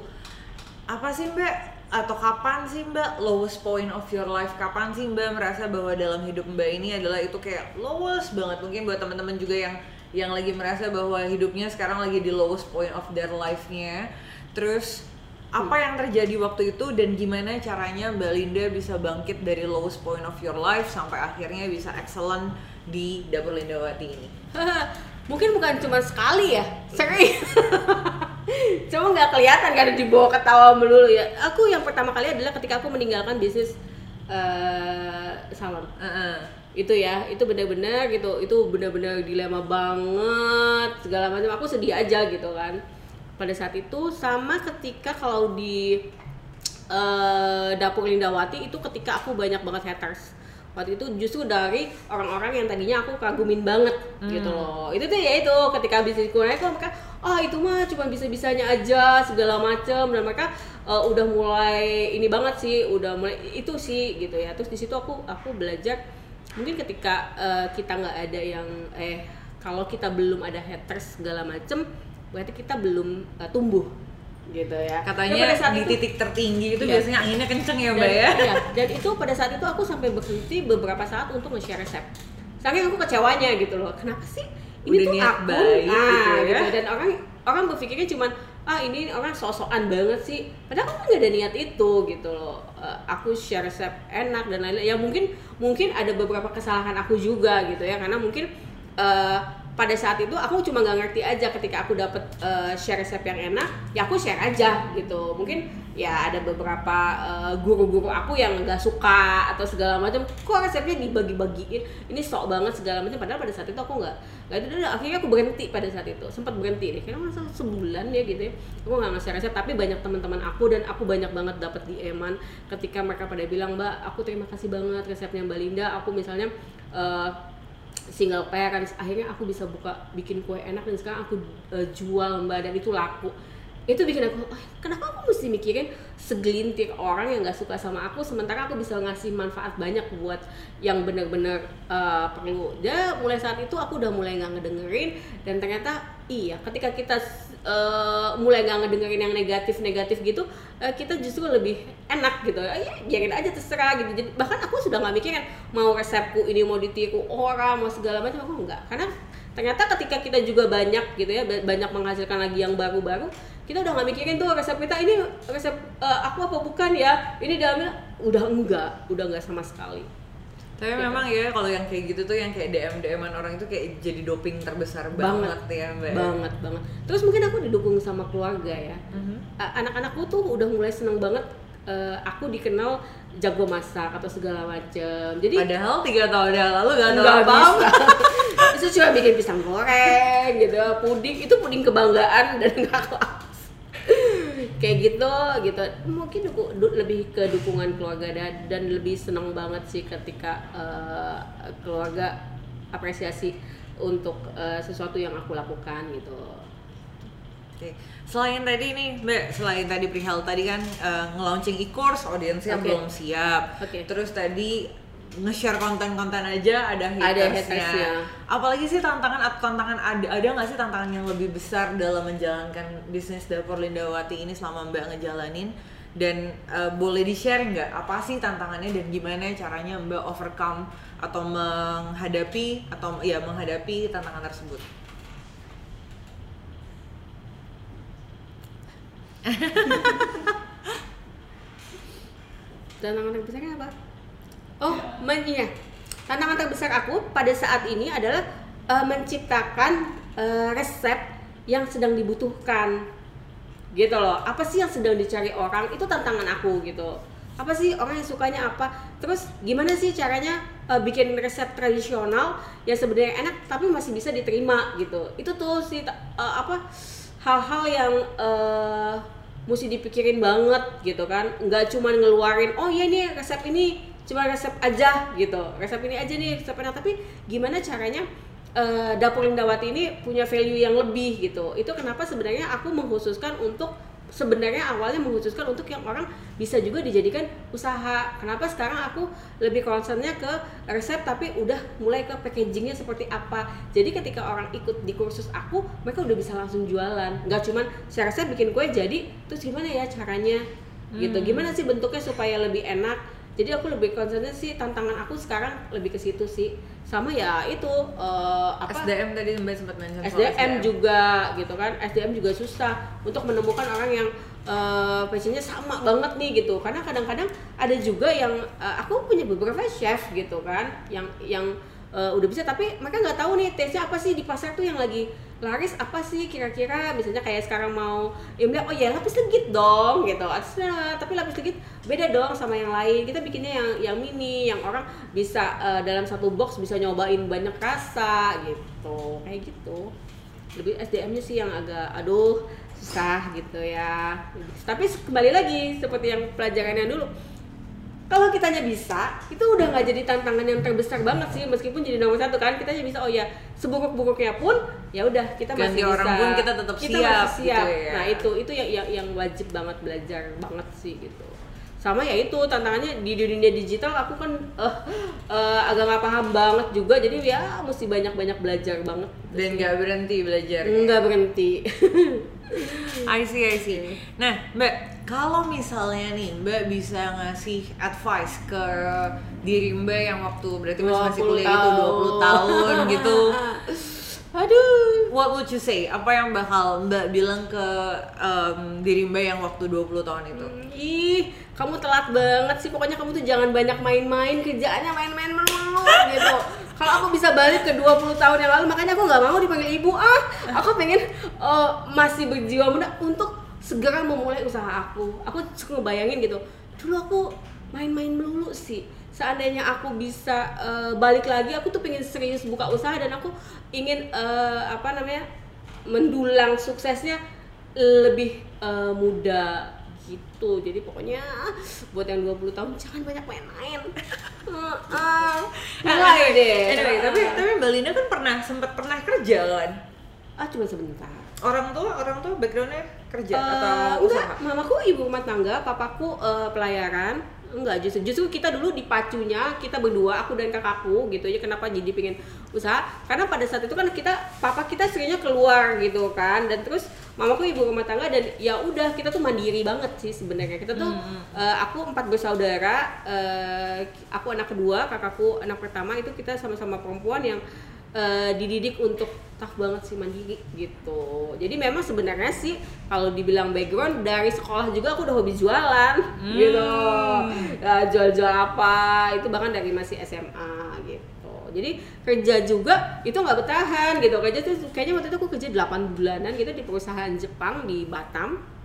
apa sih mbak atau kapan sih mbak lowest point of your life kapan sih mbak merasa bahwa dalam hidup mbak ini adalah itu kayak lowest banget mungkin buat teman-teman juga yang yang lagi merasa bahwa hidupnya sekarang lagi di lowest point of their life-nya. Terus apa yang terjadi waktu itu dan gimana caranya Mbak Linda bisa bangkit dari lowest point of your life sampai akhirnya bisa excellent di Dapur Lindawati ini? Mungkin bukan cuma sekali ya, sering. cuma nggak kelihatan karena dibawa ketawa melulu ya aku yang pertama kali adalah ketika aku meninggalkan bisnis uh, salon uh -uh. Itu ya itu benar-benar gitu itu benar-benar dilema banget segala macam. Aku sedih aja gitu kan. Pada saat itu sama ketika kalau di uh, dapur Lindawati itu ketika aku banyak banget haters. Waktu itu justru dari orang-orang yang tadinya aku kagumin banget hmm. gitu loh. Itu tuh ya itu ketika bisnisku naik mereka oh itu mah cuma bisa-bisanya aja segala macem dan mereka uh, udah mulai ini banget sih udah mulai itu sih gitu ya. Terus di situ aku aku belajar mungkin ketika uh, kita nggak ada yang eh kalau kita belum ada haters segala macem berarti kita belum uh, tumbuh gitu ya katanya saat di itu, titik tertinggi itu iya. biasanya anginnya kenceng ya mbak ya iya. dan itu pada saat itu aku sampai berhenti beberapa saat untuk nge-share resep saking aku kecewanya gitu loh kenapa sih ini Udah tuh aku baik, nah gitu, ya. gitu. Dan orang orang berpikirnya cuman ah ini orang sosokan banget sih. Padahal aku nggak ada niat itu gitu loh. Uh, aku share resep enak dan lain-lain. Ya mungkin mungkin ada beberapa kesalahan aku juga gitu ya. Karena mungkin uh, pada saat itu aku cuma nggak ngerti aja ketika aku dapat uh, share resep yang enak ya aku share aja gitu. Mungkin ya ada beberapa uh, guru-guru aku yang nggak suka atau segala macam kok resepnya dibagi-bagiin? Ini sok banget segala macam. Padahal pada saat itu aku nggak nggak itu akhirnya aku berhenti pada saat itu. Sempat berhenti deh. Kira masa sebulan ya gitu ya. Aku nggak ngasih resep. Tapi banyak teman-teman aku dan aku banyak banget dapat di eman ketika mereka pada bilang mbak aku terima kasih banget resepnya mbak Linda. Aku misalnya uh, single parents. Akhirnya aku bisa buka bikin kue enak dan sekarang aku uh, jual mbak. Dan itu laku itu bikin aku oh, kenapa aku mesti mikirin segelintir orang yang nggak suka sama aku sementara aku bisa ngasih manfaat banyak buat yang benar-benar uh, perlu. Dia mulai saat itu aku udah mulai nggak ngedengerin dan ternyata iya ketika kita uh, mulai nggak ngedengerin yang negatif-negatif gitu uh, kita justru lebih enak gitu. Ya biarin aja terserah gitu. Jadi bahkan aku sudah nggak mikirin mau resepku ini mau ditiru orang mau segala macam aku enggak karena ternyata ketika kita juga banyak gitu ya banyak menghasilkan lagi yang baru-baru kita udah nggak mikirin tuh resep kita ini resep uh, aku apa bukan ya? Ini dalamnya udah enggak udah enggak sama sekali. Tapi gitu. memang ya kalau yang kayak gitu tuh yang kayak DM DMan orang itu kayak jadi doping terbesar banget, banget ya mbak. Banget banget. Terus mungkin aku didukung sama keluarga ya. Mm-hmm. anak-anakku tuh udah mulai seneng banget uh, aku dikenal jago masak atau segala macem. Jadi padahal tiga tahun yang lalu gak tahu apa itu cuma bikin pisang goreng gitu puding. Itu puding kebanggaan dan gak kayak gitu gitu mungkin duku, du, lebih ke dukungan keluarga dan, dan lebih senang banget sih ketika uh, keluarga apresiasi untuk uh, sesuatu yang aku lakukan gitu. Oke. Selain tadi nih, Mbak, selain tadi perihal tadi kan uh, nge-launching e-course audiensnya okay. belum siap. Okay. Terus tadi nge-share konten-konten aja ada hatersnya. Ada hatersnya. Apalagi sih tantangan atau tantangan ada ada nggak sih tantangan yang lebih besar dalam menjalankan bisnis dapur Lindawati ini selama Mbak ngejalanin dan uh, boleh di share nggak apa sih tantangannya dan gimana caranya Mbak overcome atau menghadapi atau ya menghadapi tantangan tersebut. tantangan terbesarnya apa? Oh, men iya. Tantangan terbesar aku pada saat ini adalah uh, menciptakan uh, resep yang sedang dibutuhkan. Gitu loh. Apa sih yang sedang dicari orang? Itu tantangan aku gitu. Apa sih orang yang sukanya apa? Terus gimana sih caranya uh, bikin resep tradisional yang sebenarnya enak tapi masih bisa diterima gitu. Itu tuh sih uh, apa hal-hal yang uh, mesti dipikirin banget gitu kan. Nggak cuma ngeluarin, oh iya ini resep ini cuma resep aja gitu resep ini aja nih resep enak tapi gimana caranya uh, dapur Lindawati ini punya value yang lebih gitu itu kenapa sebenarnya aku mengkhususkan untuk sebenarnya awalnya mengkhususkan untuk yang orang bisa juga dijadikan usaha. Kenapa sekarang aku lebih concernnya ke resep tapi udah mulai ke packagingnya seperti apa. Jadi ketika orang ikut di kursus aku, mereka udah bisa langsung jualan. Nggak cuman saya resep bikin kue jadi, terus gimana ya caranya? Gitu. Hmm. Gimana sih bentuknya supaya lebih enak? Jadi aku lebih concernnya sih tantangan aku sekarang lebih ke situ sih. Sama ya itu uh, apa? SDM tadi mbak sempat mention SDM, SDM juga gitu kan. SDM juga susah untuk menemukan orang yang uh, passionnya sama banget nih gitu. Karena kadang-kadang ada juga yang uh, aku punya beberapa chef gitu kan yang yang uh, udah bisa tapi mereka nggak tahu nih tesnya apa sih di pasar tuh yang lagi laris apa sih kira-kira? Misalnya kayak sekarang mau ya oh ya lapis legit dong gitu. Atsnya, tapi lapis legit beda dong sama yang lain. Kita bikinnya yang yang mini yang orang bisa uh, dalam satu box bisa nyobain banyak rasa gitu. Kayak gitu. Lebih SDM-nya sih yang agak aduh susah gitu ya. Tapi kembali lagi seperti yang pelajarannya dulu kalau kitanya bisa itu udah nggak jadi tantangan yang terbesar banget sih meskipun jadi nomor satu kan kita bisa oh ya seburuk-buruknya pun ya udah kita Ganti masih orang bisa. pun kita tetap kita siap, masih siap. gitu ya. nah itu itu yang, yang yang wajib banget belajar banget sih gitu. Sama ya itu tantangannya di dunia digital aku kan uh, uh, agak nggak paham banget juga jadi ya mesti banyak-banyak belajar banget dan nggak berhenti belajar nggak berhenti. I see I see. Nah mbak kalau misalnya nih mbak bisa ngasih advice ke diri mbak yang waktu berarti masih masih 20 kuliah itu 20 tahun. gitu. Aduh. What would you say? Apa yang bakal mbak bilang ke um, diri mbak yang waktu 20 tahun itu? Hmm, ih kamu telat banget sih. Pokoknya kamu tuh jangan banyak main-main. Kerjaannya main-main mau gitu. Kalau aku bisa balik ke 20 tahun yang lalu makanya aku nggak mau dipanggil ibu. Ah aku pengen uh, masih berjiwa muda untuk segera memulai usaha aku. Aku suka ngebayangin gitu dulu aku main-main melulu sih. Seandainya aku bisa uh, balik lagi aku tuh pengen serius buka usaha dan aku ingin uh, apa namanya mendulang suksesnya lebih uh, muda gitu. Jadi pokoknya buat yang 20 tahun jangan banyak main-main. Uh, mulai deh. anyway tapi tapi mbak Linda kan pernah sempat pernah kerja kan ah cuma sebentar orang tua orang tua backgroundnya kerja Eh, atau enggak, usaha mamaku ibu rumah tangga, papaku eh, pelayaran. Enggak, justru justru kita dulu dipacunya kita berdua, aku dan kakakku gitu ya. Kenapa jadi pengen usaha? Karena pada saat itu kan kita papa kita seringnya keluar gitu kan dan terus mamaku ibu rumah tangga dan ya udah kita tuh mandiri banget sih sebenarnya. Kita tuh eh, aku empat bersaudara, eh, aku anak kedua, kakakku anak pertama itu kita sama-sama perempuan yang eh, dididik untuk tough banget sih mandiri gitu. Jadi memang sebenarnya sih kalau dibilang background dari sekolah juga aku udah hobi jualan gitu. Ya, jual-jual apa itu bahkan dari masih SMA gitu. Jadi kerja juga itu nggak bertahan gitu. Kerja tuh kayaknya waktu itu aku kerja 8 bulanan gitu di perusahaan Jepang di Batam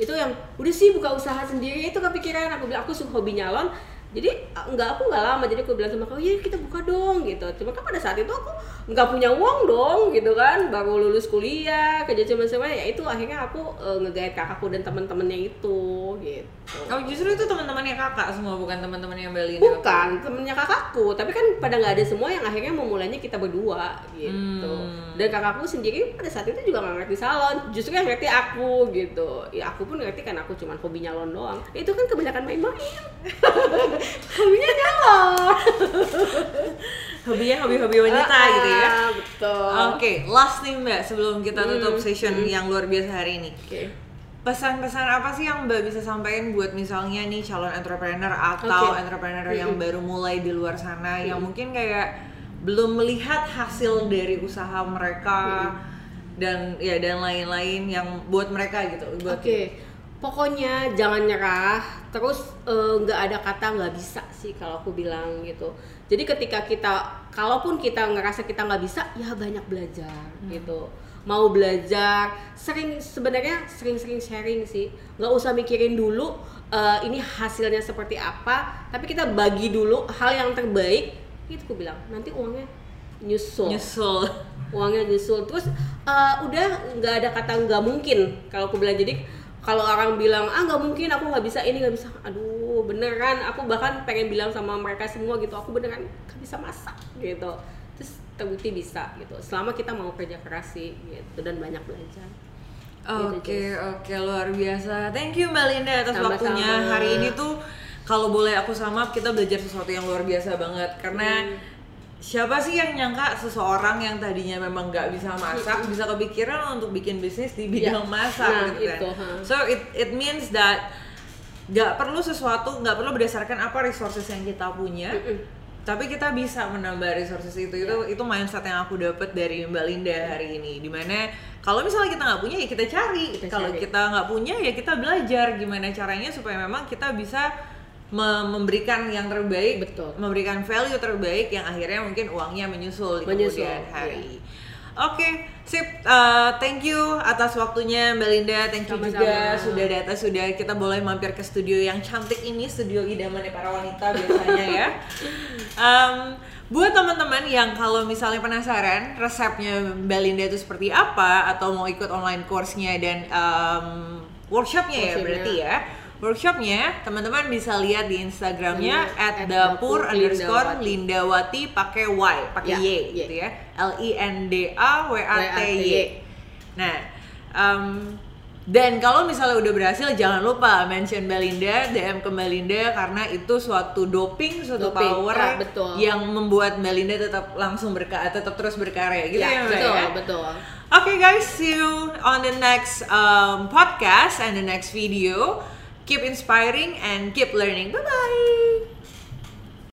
itu yang udah sih buka usaha sendiri itu kepikiran aku bilang aku suka hobi nyalon jadi enggak aku nggak lama. Jadi aku bilang sama kau ya kita buka dong gitu. Cuma kan pada saat itu aku nggak punya uang dong gitu kan. Baru lulus kuliah kerja cuma sama ya itu akhirnya aku uh, ngegait kakakku dan teman-temannya itu gitu. Oh justru itu teman-temannya kakak semua bukan teman-temannya Linda bukan temennya kakakku. Tapi kan pada nggak ada semua yang akhirnya memulainya kita berdua gitu. Hmm. dan kakakku sendiri pada saat itu juga nggak ngerti salon. Justru yang ngerti aku gitu. Ya aku pun ngerti kan aku cuma hobi nyalon doang. Itu kan kebanyakan main-main hobinya nyalon hobinya hobi-hobi wanita Ah, gitu ya betul Oke, last nih Mbak sebelum kita tutup Hmm, session hmm. yang luar biasa hari ini. oke Pesan-pesan apa sih yang Mbak bisa sampaikan buat misalnya nih calon entrepreneur atau Oke. entrepreneur Hmm, yang hmm. baru mulai di luar sana yang mungkin kayak belum melihat hasil dari usaha mereka dan ya dan lain-lain yang buat mereka gitu. Oke, pokoknya jangan nyerah. Terus eh, nggak ada kata nggak bisa sih kalau aku bilang gitu. Jadi ketika kita, kalaupun kita ngerasa kita nggak bisa, ya banyak belajar gitu. Mau belajar, sering sebenarnya sering-sering sharing sih. Nggak usah mikirin dulu eh, ini hasilnya seperti apa, tapi kita bagi dulu hal yang terbaik. Itu aku bilang nanti uangnya nyusul Nyusul. uangnya nyusul terus eh, udah nggak ada kata nggak mungkin kalau aku bilang jadi kalau orang bilang ah nggak mungkin aku nggak bisa ini nggak bisa. Aduh beneran aku bahkan pengen bilang sama mereka semua gitu aku beneran nggak bisa masak gitu. Terus terbukti bisa gitu. Selama kita mau kerja keras sih gitu dan banyak belajar. Oke Gitu, oke luar biasa. Thank you Mbak Linda atas Sama-sama. waktunya. Hari ini tuh kalau boleh aku sama kita belajar sesuatu yang luar biasa banget. Karena Hmm. Siapa sih yang nyangka seseorang yang tadinya memang nggak bisa masak bisa kepikiran untuk bikin bisnis di bidang Ya. masak Nah, gitu kan. itu, ha. So it it means that nggak perlu sesuatu nggak perlu berdasarkan apa resources yang kita punya Mm-mm. tapi kita bisa menambah resources itu itu Ya. itu mindset yang aku dapat dari Mbak Linda hari ini di mana kalau misalnya kita nggak punya ya kita cari Kita kalau cari. kita nggak punya ya kita belajar gimana caranya supaya memang kita bisa memberikan yang terbaik Betul. memberikan value terbaik yang akhirnya mungkin uangnya menyusul di Menyusul, kemudian hari Oke, sip. Uh, thank you atas waktunya Mbak Linda. Thank you Sama-sama. juga sudah datang, sudah kita boleh mampir ke studio yang cantik ini, studio idamannya para wanita biasanya ya. Um, buat teman-teman yang kalau misalnya penasaran resepnya Mbak Linda itu seperti apa atau mau ikut online course-nya dan um, workshopnya ya Workshopnya. berarti ya. Workshopnya teman-teman bisa lihat di Instagramnya Iya, at at dapur underscore Lindawati. Lindawati pakai Y, pakai Ya, Y Y. gitu ya. L I N D A W A T Y. Nah, em, dan kalau misalnya udah berhasil jangan lupa mention Belinda, DM ke Belinda karena itu suatu doping, suatu Doping, power ya, betul. yang membuat Belinda tetap langsung berkarya, tetap terus berkarya gitu ya, ya, Mbak betul, ya? betul. Okay guys, see you on the next um, podcast and the next video. keep inspiring and keep learning. Bye bye.